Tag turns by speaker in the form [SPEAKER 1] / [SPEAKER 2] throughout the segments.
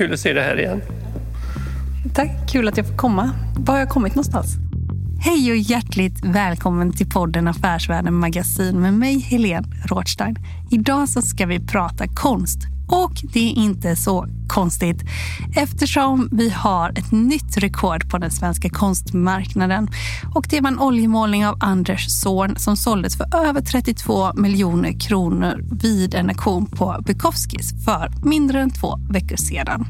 [SPEAKER 1] Kul att se dig här igen.
[SPEAKER 2] Tack, kul att jag får komma. Var har jag kommit någonstans? Hej och hjärtligt välkommen till podden Affärsvärlden Magasin med mig, Helene Rothstein. Idag så ska vi prata konst. Och det är inte så konstigt eftersom vi har ett nytt rekord på den svenska konstmarknaden. Och det var en oljemålning av Anders Zorn som såldes för över 32 miljoner kronor vid en auktion på Bukowskis för mindre än två veckor sedan.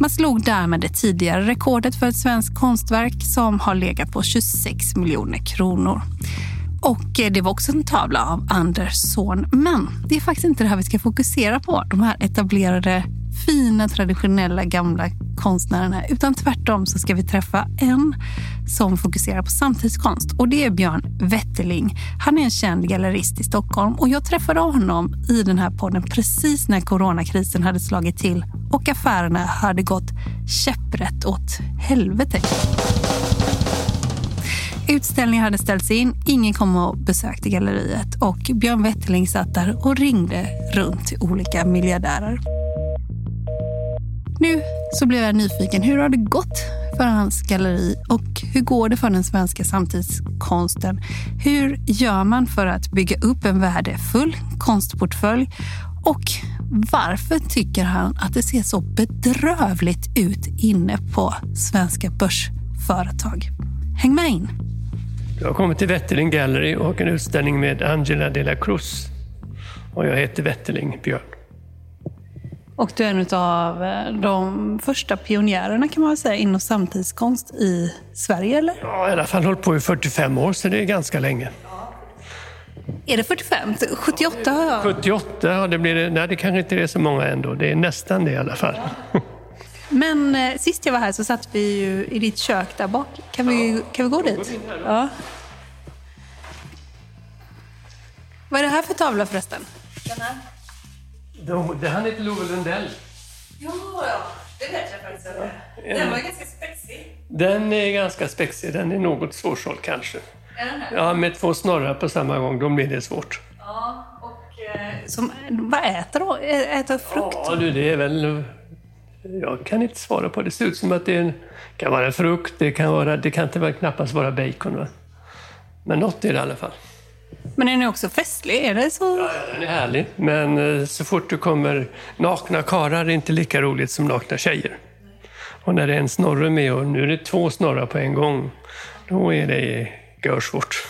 [SPEAKER 2] Man slog därmed det tidigare rekordet för ett svenskt konstverk som har legat på 26 miljoner kronor. Och eh, det var också en tavla av Anders son. Men det är faktiskt inte det här vi ska fokusera på. De här etablerade, fina, traditionella, gamla konstnärerna. Utan tvärtom så ska vi träffa en som fokuserar på samtidskonst. Och det är Björn Wetterling. Han är en känd gallerist i Stockholm. Och jag träffade honom i den här podden precis när coronakrisen hade slagit till och affärerna hade gått käpprätt åt helvete. Utställningen hade ställts in, ingen kom och besökte galleriet och Björn Wetterling satt där och ringde runt till olika miljardärer. Nu så blev jag nyfiken. Hur har det gått för hans galleri och hur går det för den svenska samtidskonsten? Hur gör man för att bygga upp en värdefull konstportfölj? Och varför tycker han att det ser så bedrövligt ut inne på svenska börsföretag? Häng med in!
[SPEAKER 1] Du har kommit till Wetterling Gallery och en utställning med Angela de la Cruz. Och jag heter Wetterling Björn.
[SPEAKER 2] Och du är en av de första pionjärerna kan man väl säga inom samtidskonst i Sverige, eller?
[SPEAKER 1] Ja, i alla fall hållit på i 45 år, så det är ganska länge.
[SPEAKER 2] Är det 45? 78 har jag.
[SPEAKER 1] 78, ja, det blir det. Nej, det kanske inte är så många ändå. Det är nästan det i alla fall.
[SPEAKER 2] Men eh, sist jag var här så satt vi ju i ditt kök där bak. Kan vi, kan vi gå dit? Ja. Vad är det här för tavla förresten? Den här?
[SPEAKER 1] Det han heter Love Lundell.
[SPEAKER 2] Ja. Det vet jag faktiskt. Den var ganska spexig.
[SPEAKER 1] Den är ganska spexig. Den är något svårsåld kanske.
[SPEAKER 2] Är den här?
[SPEAKER 1] Ja, med två snorrar på samma gång, då blir det svårt.
[SPEAKER 2] Ja, och... Eh, som, vad äter de? Äter frukt?
[SPEAKER 1] Ja, du, det är väl... Jag kan inte svara på det. Det ser ut som att det en, kan vara en frukt, det kan, vara, det kan inte vara, knappast vara bacon. Va? Men något är det i alla fall.
[SPEAKER 2] Men är den också festlig? Är det så?
[SPEAKER 1] Ja, den är härlig. Men eh, så fort du kommer... Nakna karlar är inte lika roligt som nakna tjejer. Och när det är en snorre med och nu är det två snorrar på en gång, då är det görsvårt.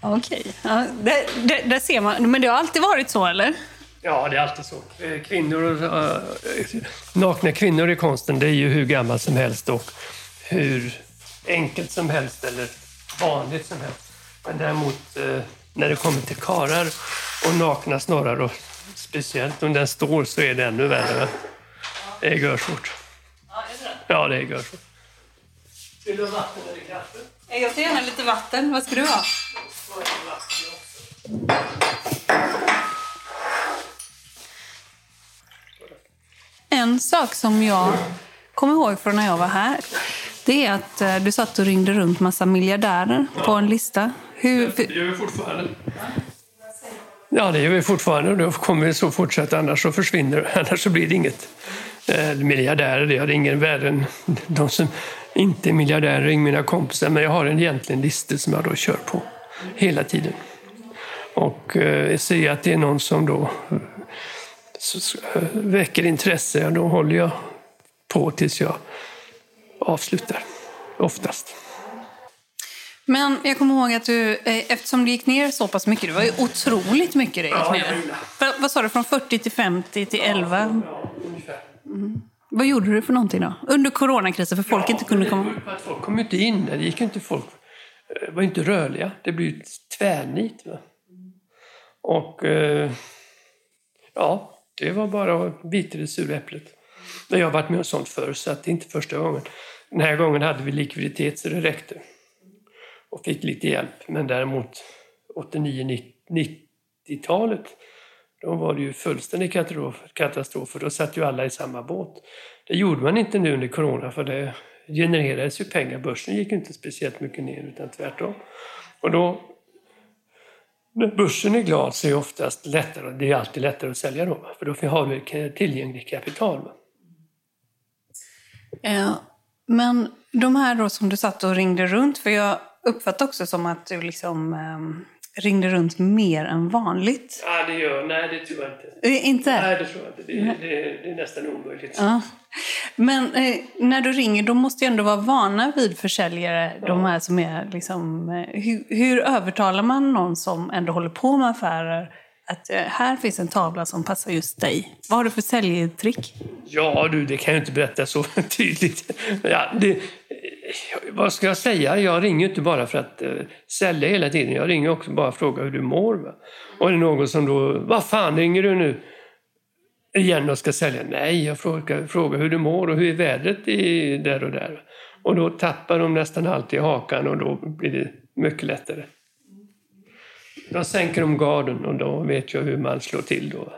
[SPEAKER 2] Okej. Ja, det, det, där ser man. Men det har alltid varit så, eller?
[SPEAKER 1] Ja, det är alltid så. Eh, Kvinnor, äh, nakna kvinnor i konsten, det är ju hur gammalt som helst och hur enkelt som helst eller vanligt som helst. Men däremot äh, när det kommer till karar och nakna snorrar, och speciellt om den står, så är det ännu värre. Det är görsvårt. Ja, det är görsvårt. Vill du ha vatten eller kaffe?
[SPEAKER 2] Jag tar gärna lite vatten. Vad ska du ha? En sak som jag kommer ihåg från när jag var här, det är att eh, du satt och ringde runt massa miljardärer på en lista. Hur,
[SPEAKER 1] Det gör vi fortfarande. Ja, det gör vi fortfarande och då kommer vi så fortsätta, annars så försvinner Annars så blir det inget. Eh, miljardärer, det har ingen värde än de som inte är miljardärer, är mina kompisar. Men jag har en egentligen lista som jag då kör på hela tiden. Och eh, jag ser att det är någon som då eh, så- eh, väcker intresse, då håller jag på tills jag avslutar, oftast.
[SPEAKER 2] Men jag kommer ihåg att du, eh, eftersom du gick ner så pass mycket, det var ju otroligt mycket det gick
[SPEAKER 1] Ja,
[SPEAKER 2] ner.
[SPEAKER 1] ja.
[SPEAKER 2] Vad, sa du, från 40 till 50 till 11?
[SPEAKER 1] Ja, ungefär.
[SPEAKER 2] Vad gjorde du för någonting då? Under coronakrisen, för folk inte kunde komma?
[SPEAKER 1] Att folk kom ju inte in där. Det gick inte folk. eh, var inte rörliga. Det blev tvärnit. Va? Och eh, ja, det var bara att bita i det sura äpplet. Men jag har varit med om sånt förr, så att det är inte första gången. Den här gången hade vi likviditet så det räckte. Och fick lite hjälp. Men däremot 89-90-talet, då var det ju fullständig katastrof, katastrof. För då satt ju alla i samma båt. Det gjorde man inte nu under corona för det genererades ju pengar. Börsen gick inte speciellt mycket ner utan tvärtom. Och då, när börsen är glad så är det oftast lättare, det är alltid lättare att sälja då. För då har du tillgängligt kapital.
[SPEAKER 2] Eh, Men de här då som du satt och ringde runt, för jag uppfattar också som att du liksom eh ringde runt mer än vanligt.
[SPEAKER 1] Ja, det gör, nej det tror jag inte.
[SPEAKER 2] Eh, Inte?
[SPEAKER 1] Nej, det tror jag inte. Det, det, det är nästan omöjligt.
[SPEAKER 2] Ja. Men eh, när du ringer, då måste ju ändå vara vana vid försäljare, de här som är liksom... Eh, hur, hur övertalar man någon som ändå håller på med affärer att eh, här finns en tavla som passar just dig? Vad har du för säljtrick?
[SPEAKER 1] Ja du, det kan jag inte berätta så tydligt. Ja, det, vad ska jag säga? Jag ringer inte bara för att eh, sälja hela tiden. Jag ringer också bara för att fråga hur du mår. Va? Och är det någon som då, vad fan ringer du nu? Igen och ska sälja? Nej, jag frågar, frågar hur du mår och hur är vädret i, där och där. Och då tappar de nästan alltid hakan och då blir det mycket lättare. Då sänker de garden och då vet jag hur man slår till då.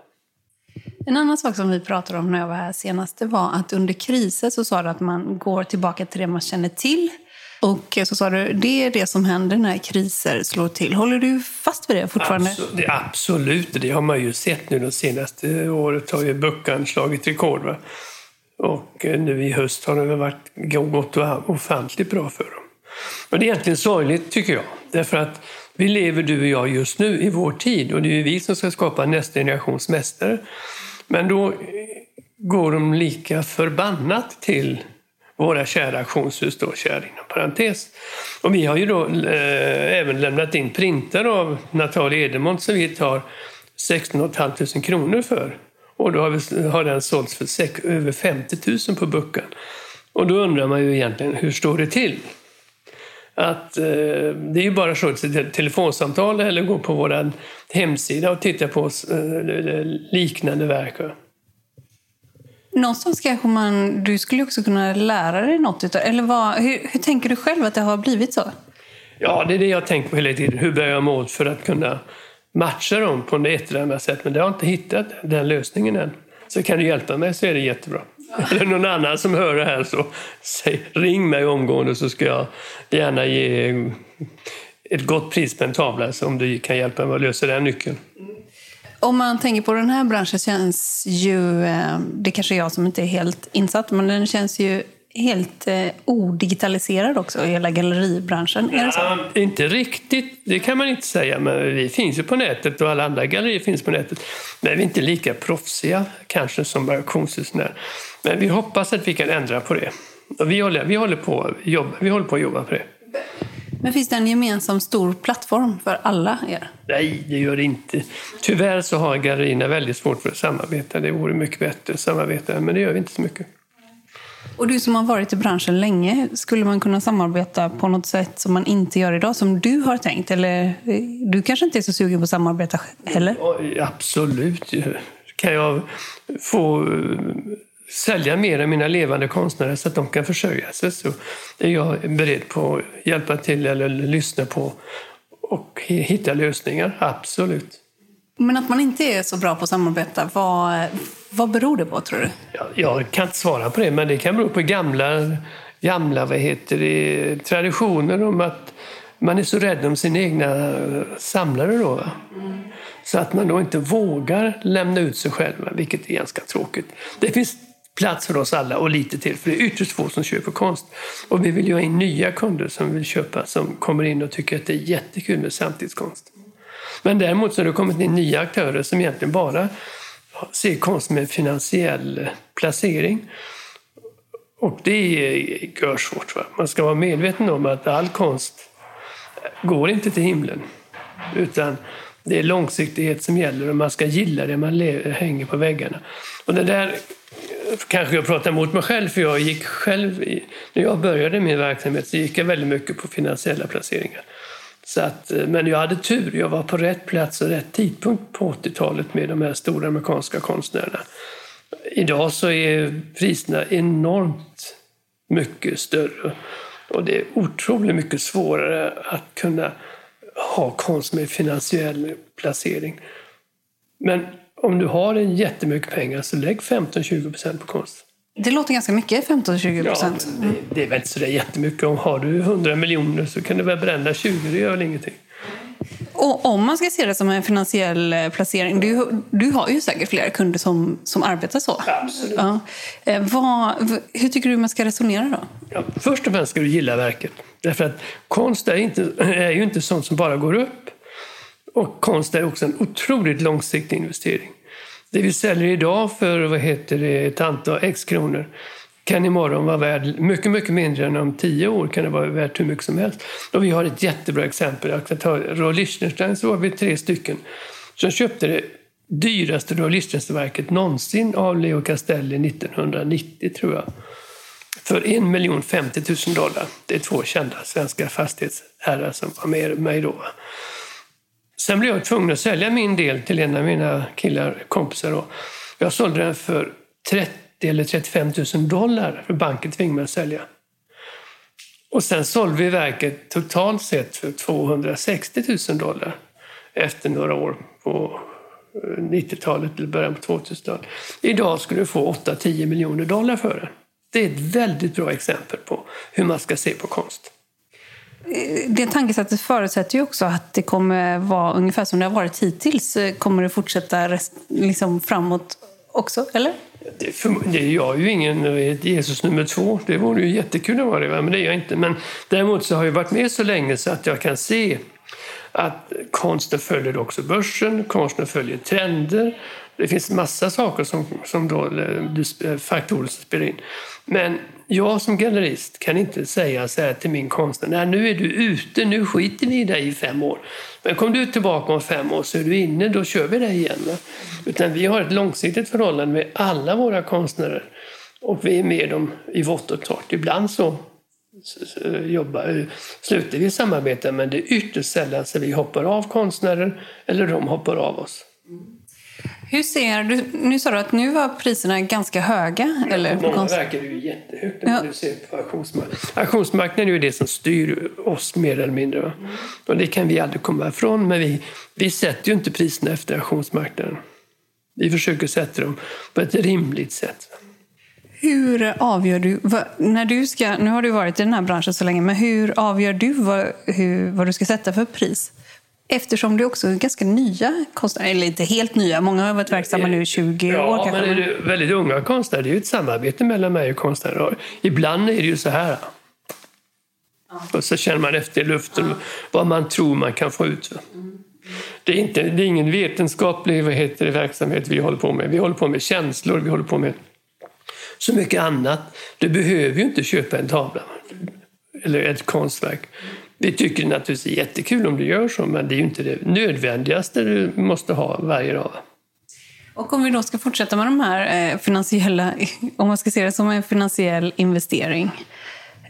[SPEAKER 2] En annan sak som vi pratade om när jag var här senast, det var att under kriser så sa du att man går tillbaka till det man känner till. Och så sa du, det är det som händer när kriser slår till. Håller du fast vid det fortfarande?
[SPEAKER 1] Absolut, det, absolut, det har man ju sett nu de senaste året har ju Buckan slagit rekord. Va? Och eh, nu i höst har det väl varit gått ofantligt bra för dem. Och det är egentligen sorgligt tycker jag. Därför att vi lever du och jag just nu i vår tid och det är ju vi som ska skapa nästa generations mästare. Men då går de lika förbannat till våra kära auktionshus, då, kära inom parentes. Och vi har ju då eh, även lämnat in printar av Natalia Edemont som vi tar 16 500 kronor för. Och då har, vi, har den sålts för över 50 000 på Buckan. Och då undrar man ju egentligen, hur står det till? Att, eh, det är ju bara att ett telefonsamtal eller gå på vår hemsida och titta på eh, liknande verk.
[SPEAKER 2] Någonstans kanske man, du skulle också kunna lära dig något utav Eller vad, hur, hur tänker du själv att det har blivit så?
[SPEAKER 1] Ja, det är det jag tänker på hela tiden. Hur bär jag mig åt för att kunna matcha dem på ett eller annat sätt? Men jag har inte hittat den lösningen än. Så kan du hjälpa mig så är det jättebra. Eller någon annan som hör det här så säg, ring mig omgående så ska jag gärna ge ett gott pris på en tavla så om du kan hjälpa mig att lösa den nyckeln.
[SPEAKER 2] Om man tänker på den här branschen känns ju, eh, det kanske är jag som inte är helt insatt, men den känns ju helt eh, odigitaliserad också, hela galleribranschen. Är det så?
[SPEAKER 1] Ja, inte riktigt, det kan man inte säga. Men vi finns ju på nätet och alla andra gallerier finns på nätet. Men vi är inte lika proffsiga kanske som auktionshusen är. Men vi hoppas att vi kan ändra på det. Och vi, håller, vi, håller på, jobba, vi håller på att jobba på det.
[SPEAKER 2] Men finns det en gemensam stor plattform för alla er?
[SPEAKER 1] Nej, det gör det inte. Tyvärr så har gallerierna väldigt svårt för att samarbeta. Det vore mycket bättre att samarbeta, men det gör vi inte så mycket.
[SPEAKER 2] Och du som har varit i branschen länge, skulle man kunna samarbeta på något sätt som man inte gör idag, som du har tänkt? Eller eh, du kanske inte är så sugen på att samarbeta heller?
[SPEAKER 1] Absolut. Kan jag få sälja mer av mina levande konstnärer så att de kan försörja sig så är jag beredd på att hjälpa till eller lyssna på och hitta lösningar. Absolut.
[SPEAKER 2] Men att man inte är så bra på att samarbeta, vad, vad beror det på tror du?
[SPEAKER 1] Jag, jag kan inte svara på det, men det kan bero på gamla, gamla vad heter det, traditioner om att man är så rädd om sina egna samlare. Då, va? Så att man då inte vågar lämna ut sig själv, vilket är ganska tråkigt. Det finns plats för oss alla och lite till, för det är ytterst få som köper konst. Och vi vill ju ha in nya kunder som vill köpa, som kommer in och tycker att det är jättekul med samtidskonst. Men däremot så har det kommit in nya aktörer som egentligen bara ser konst med finansiell placering. Och det är görsvårt. Va? Man ska vara medveten om att all konst går inte till himlen. Utan det är långsiktighet som gäller och man ska gilla det man hänger på väggarna. Och det där kanske jag pratar mot mig själv, för jag gick själv, i, när jag började min verksamhet så gick jag väldigt mycket på finansiella placeringar. Så att, eh, men jag hade tur, jag var på rätt plats och rätt tidpunkt på 80-talet med de här stora amerikanska konstnärerna. Idag så är priserna enormt mycket större och det är otroligt mycket svårare att kunna ha konst med finansiell placering. Men om du har en jättemycket pengar så lägg 15-20 procent på konst.
[SPEAKER 2] Det låter ganska mycket, 15-20 procent.
[SPEAKER 1] Ja, det, det, är väl inte så jättemycket. Om har du 100 miljoner så kan du väl bränna 20, det gör väl ingenting.
[SPEAKER 2] Och om man ska se det som en finansiell eh, placering, du, du har ju säkert flera kunder som, som arbetar så.
[SPEAKER 1] Absolut.
[SPEAKER 2] Ja. Eh, vad, hur tycker du man ska resonera då?
[SPEAKER 1] Ja, först och främst ska du gilla verket. Därför att konst är, inte, är ju inte sånt som bara går upp. Och konst är också en otroligt långsiktig investering. Det vi säljer idag för vad heter det, ett antal X kronor kan imorgon vara värd mycket, mycket mindre än om tio år kan det vara värt hur mycket som helst. Och vi har ett jättebra exempel. Jag kan ta Roy Lichtenstein, så var vi tre stycken som köpte det dyraste Roy Lichtenstein-verket någonsin av Leo Castelli 1990, tror jag. För 1 50 000 dollar. Det är två kända svenska fastighetsherrar som var med mig då. Sen blev jag tvungen att sälja min del till en av mina killar, kompisar. Då. Jag sålde den för 30 eller 35 000 dollar, för banken tvingade mig att sälja. Och sen sålde vi verket totalt sett för 260 000 dollar efter några år på eh, 90-talet eller början på 2000-talet. Idag skulle du få 8-10 miljoner dollar för den. Det är ett väldigt bra exempel på hur man ska se på konst.
[SPEAKER 2] Eh, det tankesättet förutsätter ju också att det kommer vara ungefär som det har varit hittills. Eh, kommer det fortsätta rest, liksom framåt också, eller?
[SPEAKER 1] Det, för, det är jag ju ingen eh, Jesus nummer två. Det vore ju jättekul att vara det, men det är jag inte. Men däremot så har jag varit med så länge så att jag kan se att konsten följer också börsen, konsten följer trender. Det finns massa saker som, som då, faktorer som spelar in. Men jag som gallerist kan inte säga så här till min konstnär, nej nu är du ute, nu skiter vi i dig i fem år. Men kom du tillbaka om fem år så är du inne, då kör vi dig igen. Utan vi har ett långsiktigt förhållande med alla våra konstnärer. Och vi är med dem i vått och torrt. Ibland så jobbar, eh, slutar vi samarbeta men det är ytterst sällan så vi hoppar av konstnärer eller de hoppar av oss.
[SPEAKER 2] Hur ser du, nu sa du att nu var priserna ganska höga. Eller?
[SPEAKER 1] Många verkar det ju jättehögt ja. du ser på auktionsmarknaden. Auktionsmarknaden är ju det som styr oss mer eller mindre. Va? Och det kan vi aldrig komma ifrån, men vi, vi sätter ju inte priserna efter auktionsmarknaden. Vi försöker sätta dem på ett rimligt sätt.
[SPEAKER 2] Hur avgör du, vad, när du ska, nu har du varit i den här branschen så länge, men hur avgör du vad, hur, vad du ska sätta för pris? Eftersom du också är ganska nya konstnärer, eller inte helt nya, många har varit verksamma nu i 20
[SPEAKER 1] ja,
[SPEAKER 2] år
[SPEAKER 1] kanske. men är det väldigt unga konstnärer, det är ju ett samarbete mellan mig och konstnärer. Ibland är det ju så här. Och så känner man efter i luften vad man tror man kan få ut. Det är, inte, det är ingen vetenskaplig vad heter det, verksamhet vi håller på med. Vi håller på med känslor, vi håller på med så mycket annat. Du behöver ju inte köpa en tavla eller ett konstverk. Vi tycker naturligtvis det är jättekul om du gör så, men det är ju inte det nödvändigaste du måste ha varje dag.
[SPEAKER 2] Och om vi då ska fortsätta med de här eh, finansiella, om man ska se det som en finansiell investering.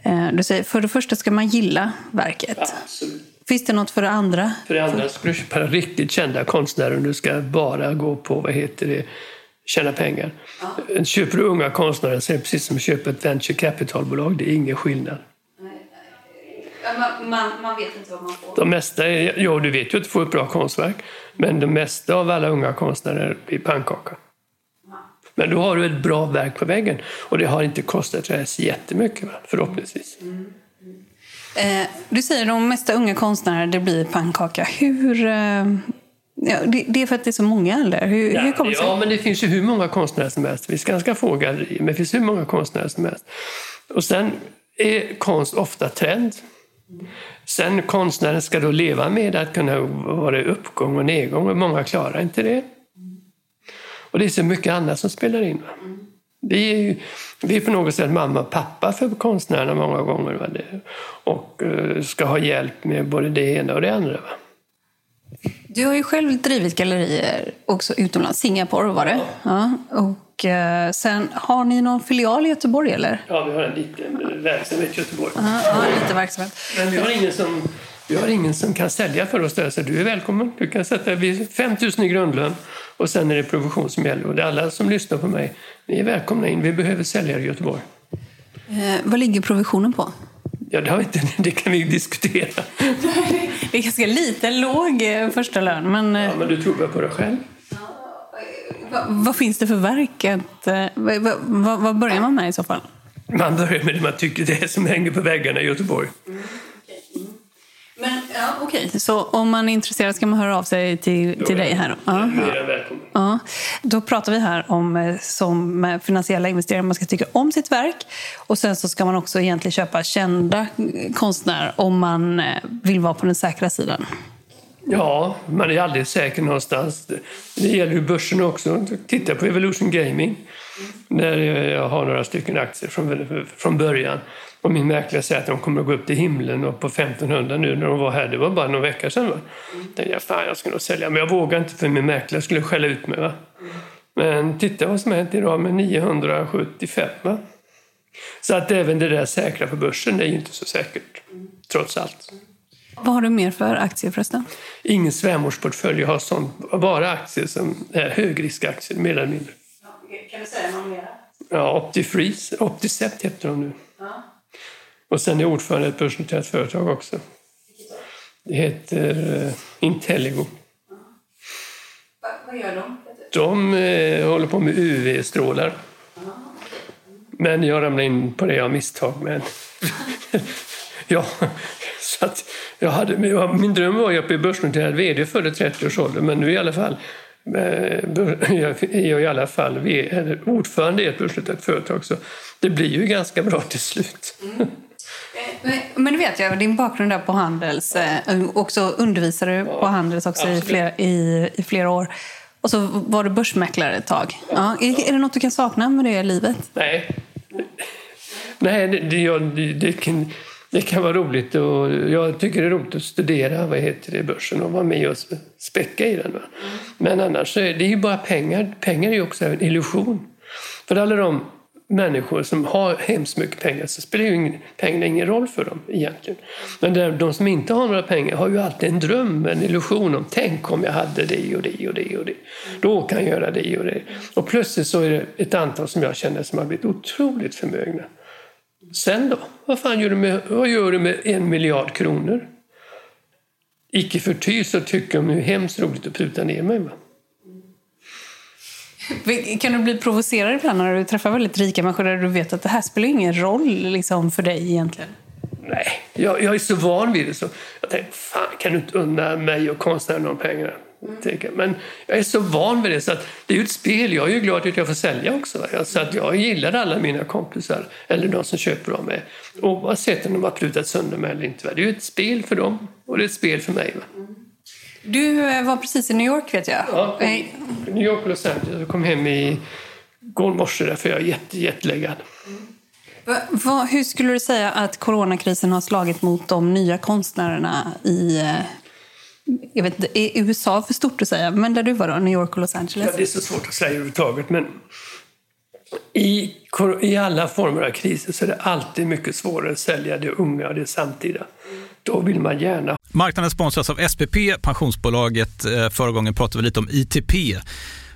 [SPEAKER 2] Eh, du säger, för det första ska man gilla verket.
[SPEAKER 1] Absolut.
[SPEAKER 2] Finns det något för det andra?
[SPEAKER 1] För det andra ska du köpa riktigt kända konstnärer du ska bara gå på, vad heter det, tjäna pengar. Ja. Köper du unga konstnärer så är det precis som att köpa ett venture capital-bolag. Det är ingen skillnad.
[SPEAKER 2] Man, man, man, vet inte vad man får.
[SPEAKER 1] De mesta är, ja, du vet ju att du får ett bra konstverk. Men det mesta av alla unga konstnärer blir pannkaka. Men då har du ett bra verk på väggen. Och det har inte kostat dig jättemycket, förhoppningsvis. Mm.
[SPEAKER 2] Mm. Eh, du säger att de mesta unga konstnärer, det blir pannkaka. Hur... Eh... Ja, det, det, är för att det är så många, eller? Hur,
[SPEAKER 1] ja,
[SPEAKER 2] hur kommer det sig?
[SPEAKER 1] Ja, men det finns ju hur många konstnärer som helst. Det finns ganska få gallerier, men det finns hur många konstnärer som helst. Och sen är konst ofta trend. Sen konstnären ska då leva med att kunna vara uppgång och nedgång och många klarar inte det. Och det är så mycket annat som spelar in. Vi är, ju, vi är på något sätt mamma och pappa för konstnärerna många gånger. Va? Och uh, ska ha hjälp med både det ena och det andra. Va?
[SPEAKER 2] Du har ju själv drivit gallerier också utomlands. Singapore var det. Ja. Och uh, sen, har ni någon filial i Göteborg eller?
[SPEAKER 1] Ja, vi har en liten verksamhet i Göteborg.
[SPEAKER 2] Uh, ja, lite verksamhet.
[SPEAKER 1] Men vi har ingen som, vi har ingen som kan sälja för oss där, så du är välkommen. Du kan sätta 5 000 i grundlön och sen är det provision som gäller. Och det är alla som lyssnar på mig, ni är välkomna in. Vi behöver säljare i Göteborg.
[SPEAKER 2] Eh, vad ligger provisionen på?
[SPEAKER 1] Ja, det, har inte, det kan vi diskutera.
[SPEAKER 2] det är ganska lite låg eh, första lön. Men,
[SPEAKER 1] ja, men du tror väl på det själv?
[SPEAKER 2] Vad, vad finns det för verk? Att, eh, vad, vad, vad, börjar man med i så fall?
[SPEAKER 1] Man börjar med det man tycker det är som hänger på väggarna i Göteborg.
[SPEAKER 2] Mm. Men, ja, Okej, okay. så om man är intresserad ska man höra av sig till, till dig här? Då.
[SPEAKER 1] Ja.
[SPEAKER 2] Ja. Då pratar vi här om eh, som finansiella investerare, man ska tycka om sitt verk och sen så ska man också egentligen köpa kända konstnärer om man eh, vill vara på den säkra sidan.
[SPEAKER 1] Ja, man är aldrig säker någonstans. Det gäller ju börsen också. Titta på Evolution Gaming där jag har några stycken aktier från, från början. Och min mäklare säger att de kommer att gå upp till himlen och på 1500 nu när de var här. Det var bara några veckor sedan. Va? Tänkte jag, fan jag ska nog sälja. Men jag vågar inte för min mäklare skulle skälla ut mig. Va? Men titta vad som har hänt idag med 975. Va? Så att även det där säkra på börsen det är ju inte så säkert. Trots allt.
[SPEAKER 2] Vad har du mer för aktier förresten?
[SPEAKER 1] Ingen svärmorsportfölj. Jag har sånt, bara aktier som är högriskaktier, mer eller mindre.
[SPEAKER 2] Kan du säga någon mer?
[SPEAKER 1] Ja, Optifreeze, Opticept heter de nu. Ja. Och sen är jag ordförande i ett börsnoterat företag också. Det heter uh, Intelligo.
[SPEAKER 2] Va, vad gör de?
[SPEAKER 1] De uh, håller på med UV-strålar. Men jag ramlade in på det av misstag. Men ja, så att jag hade, min dröm var att bli börsnoterad vd före 30 års ålder, men nu i alla fall eh, jag är i alla fall ordförande i ett börsnoterat företag så det blir ju ganska bra till slut. Mm.
[SPEAKER 2] Men du vet jag, din bakgrund där på Handels, eh, och så undervisade du på Handels också i flera, i, i flera år. Och så var du börsmäklare ett tag. Ja. Är, är det något du kan sakna med det livet?
[SPEAKER 1] Nej. Nej, det, det, det, det, kan, det kan vara roligt. Och jag tycker det är roligt att studera vad heter det, börsen och vara med och späcka i den. Va? Men annars är det ju bara pengar. Pengar är ju också en illusion. För alla de människor som har hemskt mycket pengar så spelar ju ingen, pengarna ingen roll för dem egentligen. Men de som inte har några pengar har ju alltid en dröm, en illusion om tänk om jag hade det och det och det och det. Då kan jag göra det och det. Och plötsligt så är det ett antal som jag känner som har blivit otroligt förmögna. Sen då? Vad fan gör du med, vad gör du med en miljard kronor? Icke förty så tycker de är hemskt roligt att pruta ner mig. Va?
[SPEAKER 2] Kan du bli provocerad ibland när du träffar väldigt rika människor där du vet att det här spelar ingen roll liksom, för dig egentligen?
[SPEAKER 1] Nej, jag, jag är så van vid det. Så jag tänkte, fan kan du inte unna mig och konstnären de pengarna? Mm. Men jag är så van vid det så att det är ju ett spel. Jag är ju glad att jag får sälja också. Så att jag gillar alla mina kompisar eller de som köper av mig. Oavsett om de har prutat sönder mig eller inte. Det är ju ett spel för dem och det är ett spel för mig. Mm.
[SPEAKER 2] Du eh, var precis i New York vet jag.
[SPEAKER 1] Ja, New York och Los Angeles. Jag kom hem i går morse därför jag är jätte, jätteläggad.
[SPEAKER 2] Va, va, hur skulle du säga att coronakrisen har slagit mot de nya konstnärerna i eh, jag vet inte, är USA för stort att säga, men där du var då, New York och Los Angeles?
[SPEAKER 1] Ja, det är så svårt att säga överhuvudtaget, men i, i alla former av kriser så är det alltid mycket svårare att sälja det unga och det samtida. Då vill man gärna
[SPEAKER 3] Marknaden sponsras av SPP, pensionsbolaget. Eh, förra gången pratade vi lite om ITP.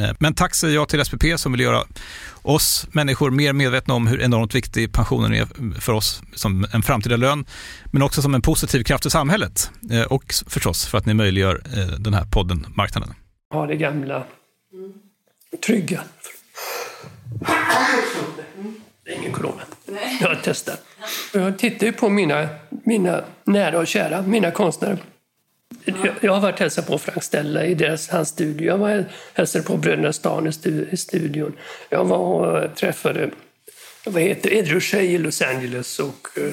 [SPEAKER 3] Eh, men tack säger jag till SPP som vill göra oss människor mer medvetna om hur enormt viktig pensionen är för oss som en framtida lön, men också som en positiv kraft i samhället eh, och förstås för att ni möjliggör eh, den här podden Marknaden.
[SPEAKER 1] Ha det gamla trygga. Det är ingen corona. Jag har testat. Jag tittar ju på mina, mina nära och kära, mina konstnärer. Jag, jag har varit hälsat på Frank Stella i deras, hans studio. Jag var hälsade på Bröderna Stan i, stu, i studion. Jag var och träffade vad heter Ed Ruscha i Los Angeles och uh,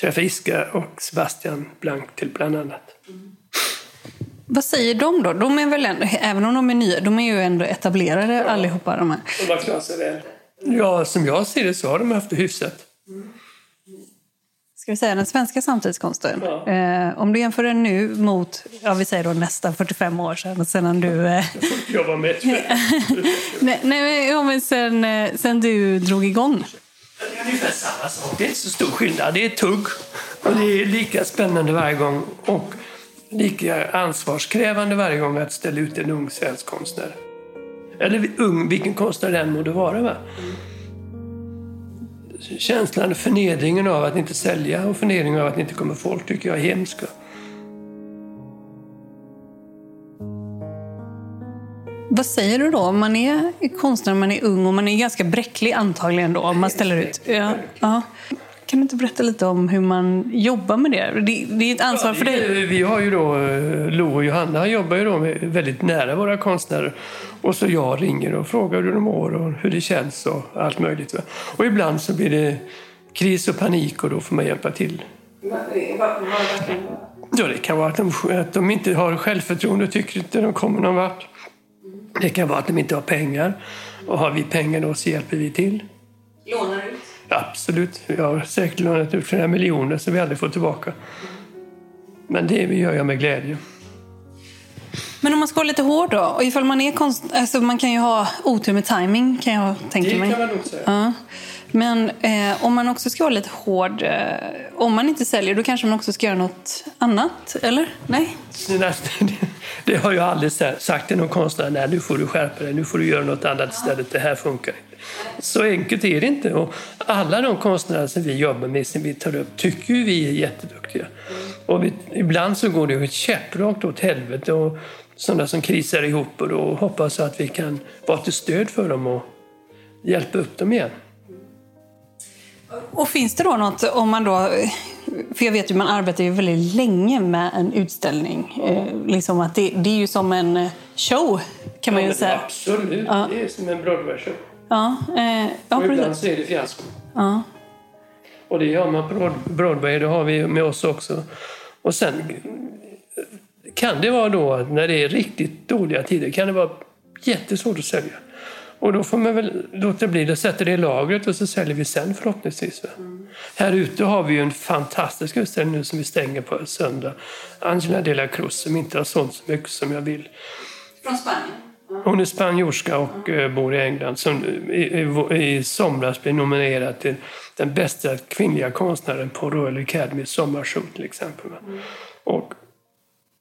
[SPEAKER 1] träffade Iska och Sebastian Blanc till bland annat.
[SPEAKER 2] Vad säger de då? De är väl ändå, även om de är nya, de är ju ändå etablerade ja. allihopa de här.
[SPEAKER 1] De har klarat sig väl. Ja, som jag ser det så har de haft det hyfsat.
[SPEAKER 2] Ska vi säga den svenska samtidskonsten. Ja. Eh, om du jämför den nu mot, ja vi säger då nästan 45 år sedan, sedan du... Eh...
[SPEAKER 1] Jag var med.
[SPEAKER 2] nej, nej, ja, men sen, eh, sen du drog igång.
[SPEAKER 1] Det är ungefär samma sak. Det är inte så stor skillnad. Det är tugg och det är lika spännande varje gång och lika ansvarskrävande varje gång att ställa ut en ung svensk konstnär. Eller ung, vilken konstnär den må vara. Va? Känslan, förnedringen av att inte sälja och förnedringen av att inte komma folk tycker jag är hemsk.
[SPEAKER 2] Vad säger du då om man är konstnär, man är ung och man är ganska bräcklig antagligen då om man ställer ut? Ja, ja. Kan du inte berätta lite om hur man jobbar med det? Det, det är ett ansvar ja, för dig.
[SPEAKER 1] Vi har ju då, eh, Lo och Johanna jobbar ju då väldigt nära våra konstnärer. Och så jag ringer och frågar hur de mår och hur det känns och allt möjligt. Och ibland så blir det kris och panik och då får man hjälpa till. Ja, det kan vara att de, att de inte har självförtroende och tycker inte de kommer någon vart. Det kan vara att de inte har pengar. Och har vi pengar då så hjälper vi till. Absolut. Jag har säkert lånat ut flera miljoner som vi aldrig får tillbaka. Men det gör jag med glädje.
[SPEAKER 2] Men om man ska vara lite hård då? Och ifall man är konst... Alltså man kan ju ha otur med timing kan jag tänka
[SPEAKER 1] det
[SPEAKER 2] mig.
[SPEAKER 1] Det kan man nog säga.
[SPEAKER 2] Ja. Men eh, om man också ska vara lite hård, eh, om man inte säljer, då kanske man också ska göra något annat, eller? Nej?
[SPEAKER 1] Det har jag aldrig sagt till någon konstnär. Nej, nu får du skärpa dig, nu får du göra något annat istället. Det här funkar inte. Så enkelt är det inte. Och alla de konstnärer som vi jobbar med, som vi tar upp, tycker ju vi är jätteduktiga. Och vi, ibland så går det käpprakt åt helvete. Och sådana som krisar ihop och då hoppas att vi kan vara till stöd för dem och hjälpa upp dem igen.
[SPEAKER 2] Och finns det då något, om man då, för jag vet ju man arbetar ju väldigt länge med en utställning. Ja. liksom att det, det, är ju som en show kan man ju säga.
[SPEAKER 1] Absolut, ja. det är som en Broadway-show.
[SPEAKER 2] Ja, eh, ja,
[SPEAKER 1] och ibland så är det fiasko.
[SPEAKER 2] Ja.
[SPEAKER 1] Och det har man på Broadway, det har vi med oss också. Och sen kan det vara då att när det är riktigt dåliga tider kan det vara jättesvårt att sälja. Och då får man väl låta bli det, sätta det i lagret och så säljer vi sen förhoppningsvis. Mm. Här ute har vi ju en fantastisk utställning nu som vi stänger på söndag. Angela de la Cruz som inte har sålt så mycket som jag vill.
[SPEAKER 2] Från Spanien?
[SPEAKER 1] Hon är spanjorska och mm. bor i England. Som i, i, i somras blev nominerad till den bästa kvinnliga konstnären på Royal Academy sommarshow till exempel. Mm. Och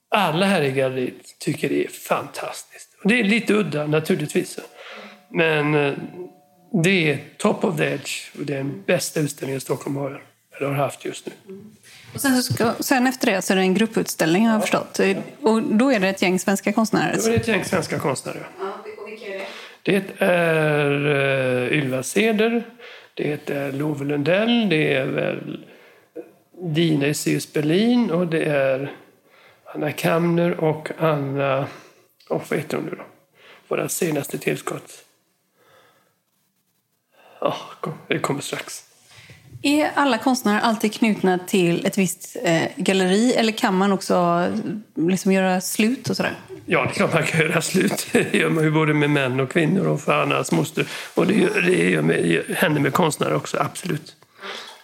[SPEAKER 1] alla här i galleriet tycker det är fantastiskt. Och det är lite udda naturligtvis. Men eh, det är top of the edge och det är den bästa utställningen Stockholm har eller har haft just nu.
[SPEAKER 2] Och sen, så ska, sen efter det så är det en grupputställning har jag förstått. Och då är det ett gäng svenska konstnärer.
[SPEAKER 1] Då är det ett gäng svenska konstnärer. Det är uh, Ylva Seder, det är Love Lundell, det är väl Dina Isius Berlin och det är Anna Kamner och Anna... Oh, vad heter hon nu då? Våra senaste tillskott. Ja, oh, det kommer strax.
[SPEAKER 2] Är alla konstnärer alltid knutna till ett visst eh, galleri eller kan man också liksom göra slut och sådär?
[SPEAKER 1] Ja, det är klart man kan göra slut. Det gör man ju både med män och kvinnor och för Annas moster. Och det gör, det gör med, händer med konstnärer också, absolut.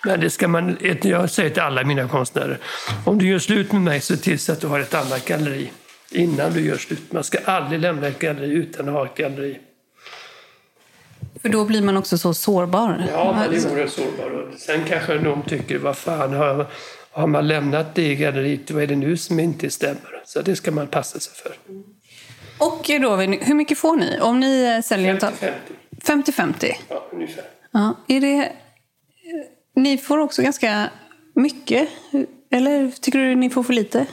[SPEAKER 1] Men det ska man, jag säger till alla mina konstnärer, om du gör slut med mig så till att du har ett annat galleri innan du gör slut. Man ska aldrig lämna ett galleri utan att ha ett galleri.
[SPEAKER 2] För då blir man också så sårbar.
[SPEAKER 1] Ja, man blir oerhört sårbar. Sen kanske de tycker, vad fan, har, har man lämnat det galleriet, vad är det nu som inte stämmer? Så det ska man passa sig för.
[SPEAKER 2] Och då, hur mycket får ni? Om ni säljer...
[SPEAKER 1] 50-50.
[SPEAKER 2] 50-50?
[SPEAKER 1] Ja, ungefär.
[SPEAKER 2] Ja, är det... Ni får också ganska mycket, eller tycker du ni får för lite?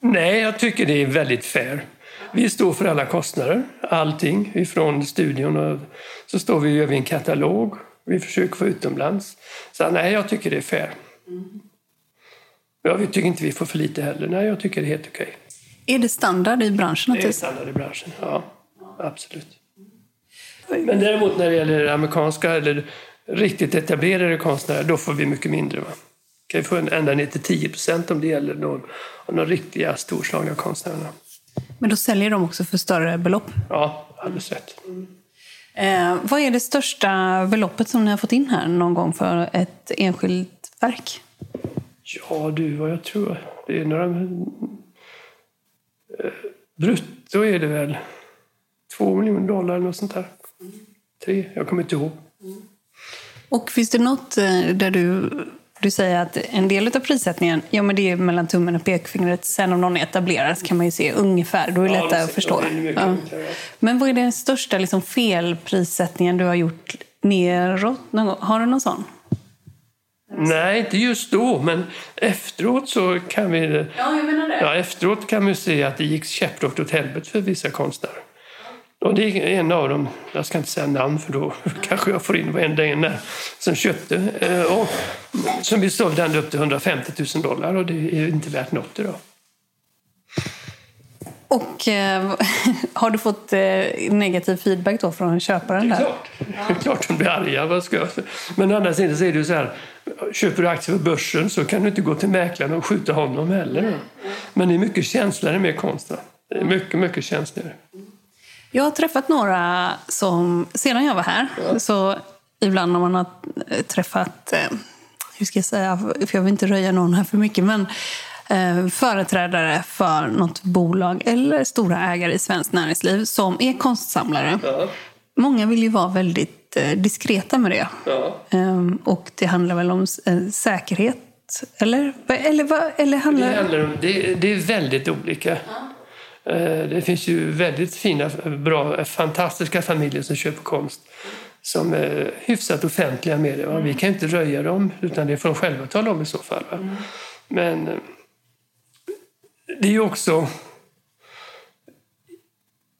[SPEAKER 1] Nej, jag tycker det är väldigt fair. Vi står för alla kostnader, allting. Ifrån studion och så står vi och gör vi en katalog. Vi försöker få utomlands. Så nej, jag tycker det är fair. Ja, vi tycker inte vi får för lite heller. Nej, jag tycker det är helt okej.
[SPEAKER 2] Är det standard i branschen?
[SPEAKER 1] Det är standard i branschen, ja. Absolut. Men däremot när det gäller amerikanska eller riktigt etablerade konstnärer, då får vi mycket mindre. Va? kan vi få ända ner till 10 procent om det gäller någon av de riktiga storslagna konstnärerna.
[SPEAKER 2] Men då säljer de också för större belopp?
[SPEAKER 1] Ja, alldeles rätt.
[SPEAKER 2] Eh, vad är det största beloppet som ni har fått in här någon gång för ett enskilt verk?
[SPEAKER 1] Ja du, vad jag tror. Det är några... Eh, brutto är det väl två miljoner dollar eller något sånt där. Tre, jag kommer inte ihåg.
[SPEAKER 2] Och finns det något eh, där du du säger att en del av prissättningen, ja men det är mellan tummen och pekfingret. Sen om någon är etablerad kan man ju se ungefär, då är det ja, lättare att förstå. Ja. Men vad är den största liksom, felprissättningen du har gjort neråt? Har du någon sån?
[SPEAKER 1] Nej, inte just då, men efteråt så kan vi...
[SPEAKER 2] Ja, jag menar det.
[SPEAKER 1] Ja, efteråt kan vi se att det gick käpprätt åt helvete för vissa konstnärer. Och det är en av dem, jag ska inte säga namn för då kanske jag får in varenda en där, som köpte. Eh, och som vi sålde ända upp till 150 000 dollar och det är inte värt något idag.
[SPEAKER 2] Och eh, har du fått eh, negativ feedback då från köparen?
[SPEAKER 1] Det är klart, det är klart de blir arga. Vad ska jag? Men å andra sidan så är det ju så här, köper du aktier på börsen så kan du inte gå till mäklaren och skjuta honom heller. Men det är mycket känsligare med konsten. Det är mycket, mycket känsligare.
[SPEAKER 2] Jag har träffat några som, sedan jag var här, ja. så ibland när man har träffat, eh, hur ska jag säga, för jag vill inte röja någon här för mycket, men eh, företrädare för något bolag eller stora ägare i svenskt näringsliv som är konstsamlare. Ja. Många vill ju vara väldigt eh, diskreta med det. Ja. Ehm, och det handlar väl om säkerhet eller, eller, eller handlar...
[SPEAKER 1] Det, handlar om, det, det är väldigt olika. Eh, det finns ju väldigt fina, bra, fantastiska familjer som köper konst som är hyfsat offentliga med det. Vi kan inte röja dem, utan det får de själva tala om i så fall. Men eh, det är ju också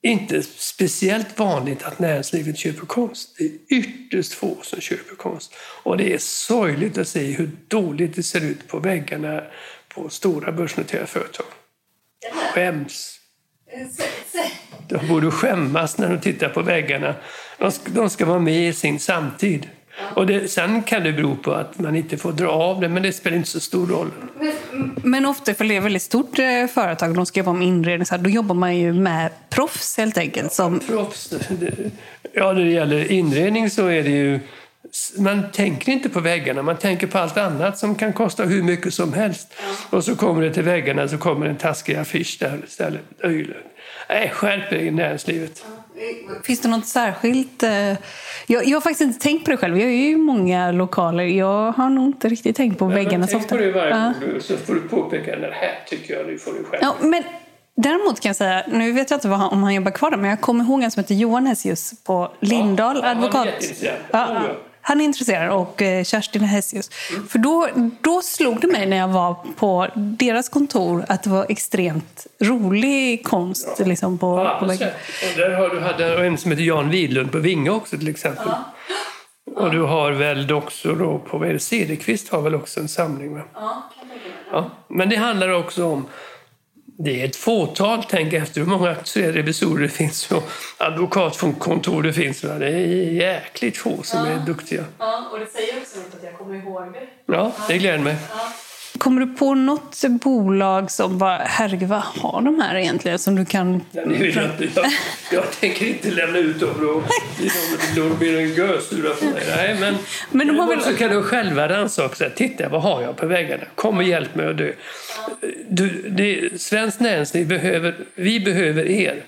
[SPEAKER 1] inte speciellt vanligt att näringslivet köper konst. Det är ytterst få som köper konst. Och det är sorgligt att se hur dåligt det ser ut på väggarna på stora börsnoterade företag. Skäms de borde skämmas när de tittar på väggarna. De ska, de ska vara med i sin samtid. Och det, sen kan det bero på att man inte får dra av det, men det spelar inte så stor roll.
[SPEAKER 2] Men, men ofta, för det är ett väldigt stort eh, företag, de ska jobba med inredning, så här, då jobbar man ju med proffs helt enkelt. Som...
[SPEAKER 1] Proffs, det, ja, när det gäller inredning så är det ju man tänker inte på väggarna, man tänker på allt annat som kan kosta hur mycket som helst. Och så kommer det till väggarna så kommer en taskig affisch där istället. Nej, skärp er i näringslivet.
[SPEAKER 2] Finns det något särskilt? Eh, jag, jag, har faktiskt inte tänkt på det själv. Jag är ju många lokaler. Jag har nog inte riktigt tänkt på ja, väggarna så ofta.
[SPEAKER 1] Tänk på det varje ja. så får du påpeka det här tycker jag, nu får du
[SPEAKER 2] skärpa ja, men Däremot kan jag säga, nu vet jag inte om han jobbar kvar där, men jag kommer ihåg en som heter Johan Hessius på Lindahl,
[SPEAKER 1] ja,
[SPEAKER 2] advokat.
[SPEAKER 1] Ja,
[SPEAKER 2] Han är intresserad och eh, Kerstin Hessius. För då, då slog det mig när jag var på deras kontor att det var extremt rolig konst. Ja. Liksom, på,
[SPEAKER 1] ja, på där har du hade en som heter Jan Widlund på Vinge också till exempel. Ja. Och du har väl också då på vad är det, Cederqvist har väl också en samling? Va? Ja. Men det handlar också om det är ett fåtal, tänk efter hur många revisorer det finns och advokatkontor det finns. Det är jäkligt få som ja. är duktiga.
[SPEAKER 2] Ja, och det säger också något att jag kommer ihåg det.
[SPEAKER 1] Ja, det gläder mig. Ja.
[SPEAKER 2] Kommer du på något bolag som bara, herregud vad har de här egentligen som du kan...
[SPEAKER 1] Det vill jag, inte. Jag, jag tänker inte lämna ut dem då. De blir en gösura på mig. Nej, men, men de har väl... så kan du själva rannsaka. Titta, vad har jag på väggarna? Kom och hjälp mig att dö. Du, det, svenskt näringsliv behöver, vi behöver er.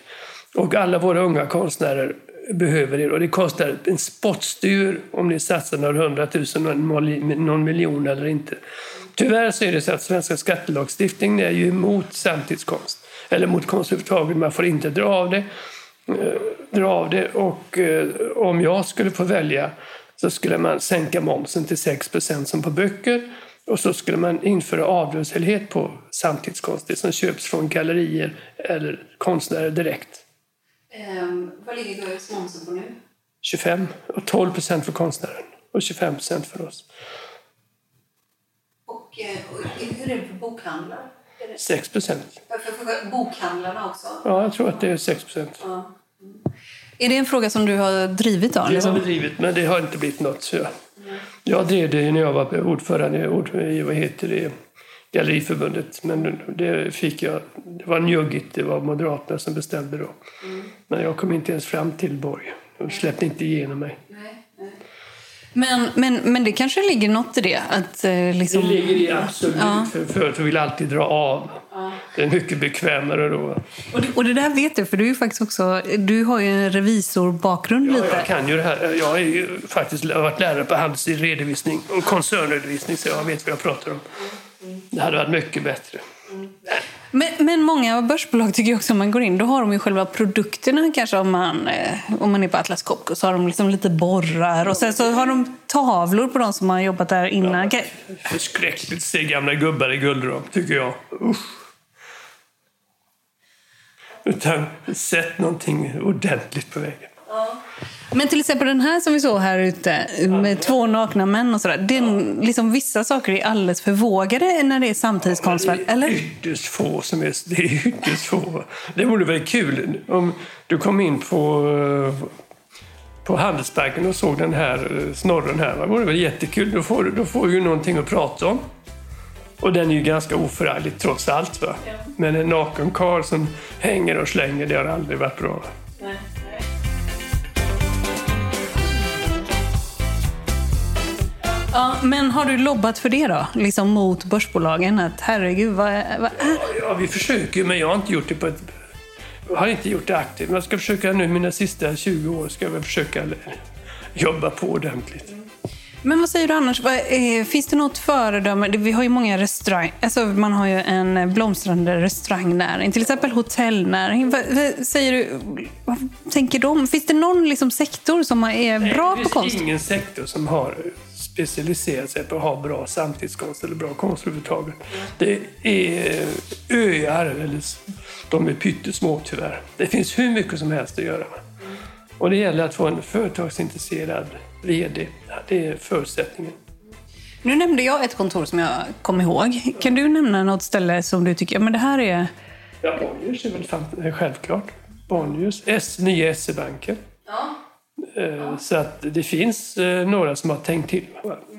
[SPEAKER 1] Och alla våra unga konstnärer behöver er. Och det kostar en spottstyr om ni satsar några hundratusen, någon miljon eller inte. Tyvärr så är det så att svenska skattelagstiftningen är ju emot samtidskonst. Eller mot konst överhuvudtaget. Man får inte dra av det. Eh, dra av det. Och eh, om jag skulle få välja så skulle man sänka momsen till 6% som på böcker. Och så skulle man införa avdragsgillhet på samtidskonst, det som köps från gallerier eller konstnärer direkt.
[SPEAKER 2] Um, vad ligger momsen på nu?
[SPEAKER 1] 25 och 12 procent för konstnären och 25 procent för oss.
[SPEAKER 2] Och, eh, och hur är det för bokhandlar?
[SPEAKER 1] 6 procent.
[SPEAKER 2] För, bokhandlarna också?
[SPEAKER 1] Ja, jag tror att det är 6 procent. Ja.
[SPEAKER 2] Mm. Är det en fråga som du har drivit? Då,
[SPEAKER 1] det liksom? har vi drivit, men det har inte blivit något. Så jag, mm. jag drev det när jag var ordförande i vad heter det, Galleriförbundet. Men det fick jag. Det var njuggigt. Det var Moderaterna som bestämde då. Mm. Men jag kom inte ens fram till Borg. De släppte inte igenom mig.
[SPEAKER 2] Men, men, men det kanske ligger något i det? Att, eh, liksom...
[SPEAKER 1] Det ligger i absolut. Ja. För företag vill alltid dra av. Ja. Det är mycket bekvämare då.
[SPEAKER 2] Och det, och det där vet du, för du är faktiskt också, du har ju en revisorbakgrund
[SPEAKER 1] ja,
[SPEAKER 2] lite.
[SPEAKER 1] jag kan ju det här. Jag har faktiskt varit lärare på handelsredovisning och koncernredovisning så jag vet vad jag pratar om. Det hade varit mycket bättre.
[SPEAKER 2] Men, men många börsbolag tycker jag också om man går in, då har de ju själva produkterna kanske om man, eh, om man är på Atlas Copco så har de liksom lite borrar och sen så har de tavlor på de som har jobbat där innan. Ja,
[SPEAKER 1] förskräckligt att se gamla gubbar i guldram, tycker jag. Usch. Utan sätt någonting ordentligt på väggen. Ja.
[SPEAKER 2] Men till exempel den här som vi såg här ute med två nakna män och sådär. Det är liksom, vissa saker är alldeles för vågade när det är samtidskonst, ja,
[SPEAKER 1] eller? Det är ytterst få som är, det är ytterst få. Det vore väl kul om du kom in på på Handelsbanken och såg den här snorren här. Det vore väl jättekul. Då får, då får du ju någonting att prata om. Och den är ju ganska oförarglig trots allt. Va? Ja. Men en naken karl som hänger och slänger, det har aldrig varit bra. Nej.
[SPEAKER 2] Ja, men har du lobbat för det då? Liksom mot börsbolagen? Att herregud, vad, vad
[SPEAKER 1] är... Ja, vi försöker men jag har inte gjort det på ett... Jag har inte gjort det aktivt. Men jag ska försöka nu, mina sista 20 år, ska jag försöka jobba på ordentligt.
[SPEAKER 2] Men vad säger du annars? Finns det något föredöme? Vi har ju många restauranger. Alltså man har ju en blomstrande restaurangnäring, till exempel hotellnäring. Vad, säger du? Vad tänker de? Finns det någon liksom sektor som är bra
[SPEAKER 1] Nej,
[SPEAKER 2] på konst?
[SPEAKER 1] Det finns ingen sektor som har specialiserat sig på att ha bra samtidskonst eller bra konst överhuvudtaget. Det är öar, eller de är pyttesmå tyvärr. Det finns hur mycket som helst att göra. Och det gäller att få en företagsintresserad VD. Det är förutsättningen.
[SPEAKER 2] Nu nämnde jag ett kontor som jag kom ihåg. Kan du nämna något ställe som du tycker, ja men det här är...
[SPEAKER 1] Ja, Bonniers är väl självklart. Bonniers, S, nya SE-banken. Ja. Eh, så att det finns eh, några som har tänkt till.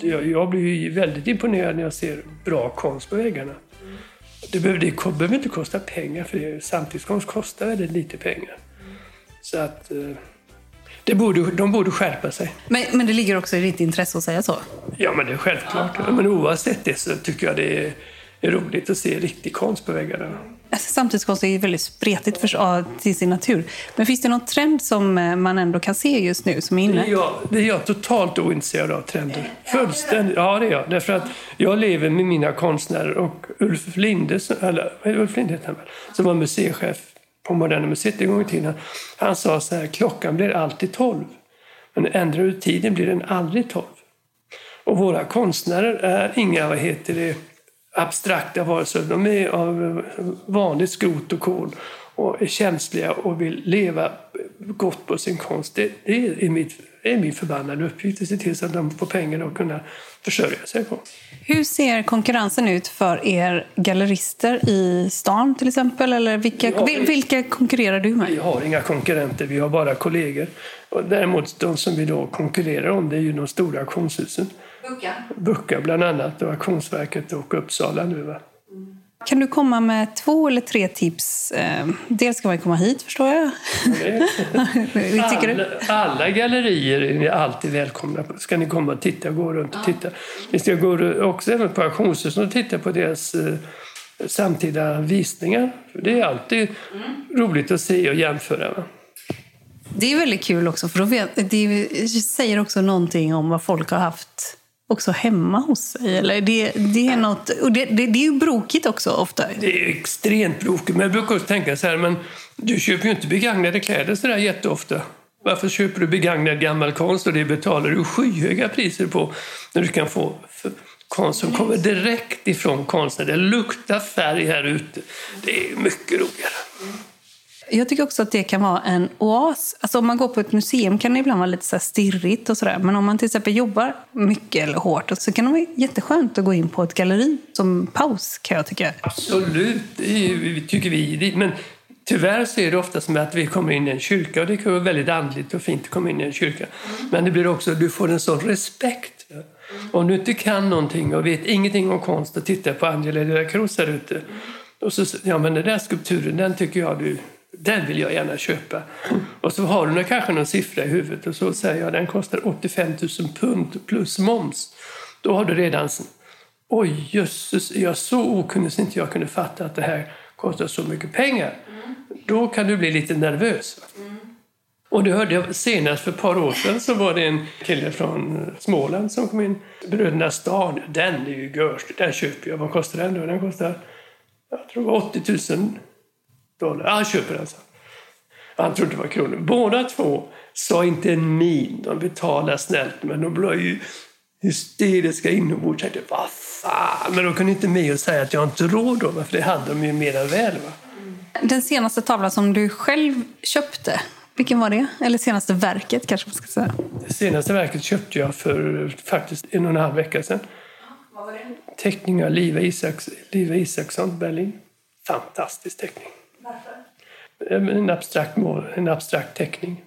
[SPEAKER 1] Jag blir väldigt imponerad när jag ser bra konst på väggarna. Det behöver, det behöver inte kosta pengar för det. Samtidskonst kostar väldigt lite pengar. Så att eh, det borde, de borde skärpa sig.
[SPEAKER 2] Men, men det ligger också i ditt intresse att säga så?
[SPEAKER 1] Ja, men det är självklart. Men oavsett det så tycker jag det är, är roligt att se riktig konst på väggarna.
[SPEAKER 2] Alltså, samtidskonst är ju väldigt spretigt för, till sin natur. Men finns det någon trend som eh, man ändå kan se just nu som är inne?
[SPEAKER 1] Det är jag, det är jag totalt ointresserad av trender. Fullständigt. Ja, det är jag. Därför att jag lever med mina konstnärer och Ulf Linde, eller Ulf Linde heter han väl, som var museichef på Moderna Museet en gång i tiden. Han sa så här, klockan blir alltid tolv. Men ändrar du tiden blir den aldrig 12. Och våra konstnärer är inga vad heter det, abstrakta varelser. De är av vanligt skrot och kol och är känsliga och vill leva gott på sin konst. Det, det är, mitt, är min förbannade uppgift att se till så att de får pengar att kunna försörja sig på.
[SPEAKER 2] Hur ser konkurrensen ut för er gallerister i stan till exempel? Eller vilka, har, vilka konkurrerar du med?
[SPEAKER 1] Vi har inga konkurrenter, vi har bara kollegor. Och däremot de som vi då konkurrerar om det är ju de stora auktionshusen. Bucka? Bucka bland annat och Auktionsverket och Uppsala nu. Va?
[SPEAKER 2] Kan du komma med två eller tre tips? Eh, dels ska man komma hit, förstår jag.
[SPEAKER 1] alla, alla gallerier är alltid välkomna. Ska ni komma och titta, gå runt och titta. Ni ska gå också även på auktionshusen och titta på deras eh, samtida visningar. Det är alltid mm. roligt att se och jämföra. Va?
[SPEAKER 2] Det är väldigt kul också, för vet, det säger också någonting om vad folk har haft också hemma hos sig? Eller det, det är något, och det, det, det är ju brokigt också ofta.
[SPEAKER 1] Det är extremt brokigt. Men jag brukar också tänka så här, men du köper ju inte begagnade kläder så där jätteofta. Varför köper du begagnad gammal konst och det betalar du skyhöga priser på när du kan få konst som kommer direkt ifrån konsten. Det luktar färg här ute. Det är mycket roligare.
[SPEAKER 2] Jag tycker också att det kan vara en oas. Alltså om man går på ett museum kan det ibland vara lite så stirrigt och sådär. Men om man till exempel jobbar mycket eller hårt så kan det vara jätteskönt att gå in på ett galleri som paus kan jag tycka.
[SPEAKER 1] Absolut, det tycker vi. Men tyvärr så är det ofta som att vi kommer in i en kyrka och det kan vara väldigt andligt och fint att komma in i en kyrka. Men det blir också, du får en sån respekt. Om du inte kan någonting och vet ingenting om konst och tittar på Angela de la Cruz här ute. Och så, ja men den där skulpturen, den tycker jag du den vill jag gärna köpa. Och så har du kanske någon siffra i huvudet och så säger jag den kostar 85 000 pund plus moms. Då har du redan... Oj, jösses, är jag så okunnig så inte jag kunde fatta att det här kostar så mycket pengar. Då kan du bli lite nervös. Och det hörde senast för ett par år sedan så var det en kille från eh, Småland som kom in. Bröderna Stan, den är ju görst, den köper jag. Vad kostar den då? Den kostar, jag tror 80 000 dollar. Han köper den, så. Han trodde det var kronor. Båda två sa inte en min. De betalade snällt, men de blev ju hysteriska inombords. Jag tänkte, vad fan? Men de kunde inte med och säga att jag inte råd då, för det hade de ju mer än väl. Va?
[SPEAKER 2] Den senaste tavlan som du själv köpte, vilken var det? Eller senaste verket kanske man ska säga?
[SPEAKER 1] Det senaste verket köpte jag för faktiskt en och en halv vecka sedan.
[SPEAKER 2] Vad var det?
[SPEAKER 1] Teckning av Liva, Isaks, Liva Isaksson, Berlin. Fantastisk teckning. Varför? En abstrakt, mål, en abstrakt teckning.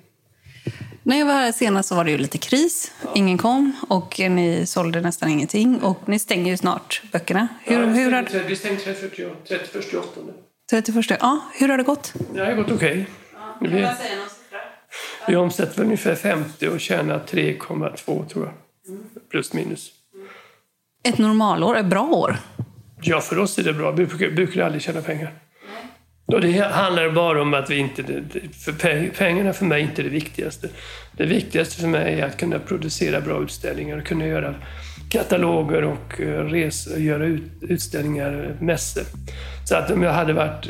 [SPEAKER 2] När jag var här senast så var det ju lite kris. Ingen kom och ni sålde nästan ingenting. Och ni stänger ju snart böckerna.
[SPEAKER 1] Hur, ja, vi, stänger, hur har... vi stänger 31, 31 8.
[SPEAKER 2] 31, ja. Hur har det gått?
[SPEAKER 1] Det har gått okej. Okay. Ja, vi, vi omsätter ungefär 50 och tjänar 3,2 tror jag. Mm. Plus minus.
[SPEAKER 2] Ett normalår, ett bra år?
[SPEAKER 1] Ja, för oss är det bra. Vi brukar, brukar aldrig tjäna pengar. Och det handlar bara om att vi inte... För pengarna för mig är inte det viktigaste. Det viktigaste för mig är att kunna producera bra utställningar och kunna göra kataloger och eh, resor, resa, göra ut, utställningar, mässor. Så att om jag hade varit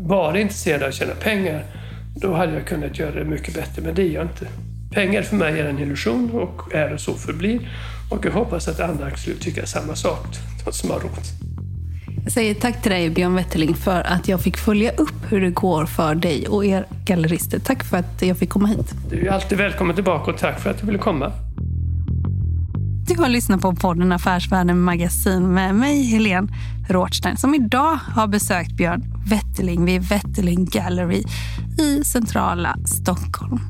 [SPEAKER 1] bara intresserad av att tjäna pengar, då hade jag kunnat göra det mycket bättre. Men det är jag inte. Pengar för mig är en illusion och är och så förblir. Och jag hoppas att andra skulle tycka samma sak, de som har råd.
[SPEAKER 2] Säger tack till dig Björn Wetterling för att jag fick följa upp hur det går för dig och er gallerister. Tack för att jag fick komma hit.
[SPEAKER 1] Du är alltid välkommen tillbaka och tack för att du ville komma.
[SPEAKER 2] Du har lyssnat på podden Affärsvärlden Magasin med mig, Helene Rothstein, som idag har besökt Björn Wetterling vid Wetterling Gallery i centrala Stockholm.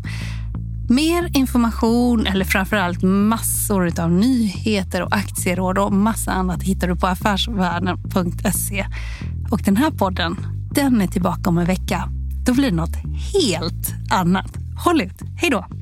[SPEAKER 2] Mer information, eller framförallt massor av nyheter och aktieråd och massa annat hittar du på affärsvärlden.se. Och den här podden, den är tillbaka om en vecka. Då blir det något helt annat. Håll ut. Hej då!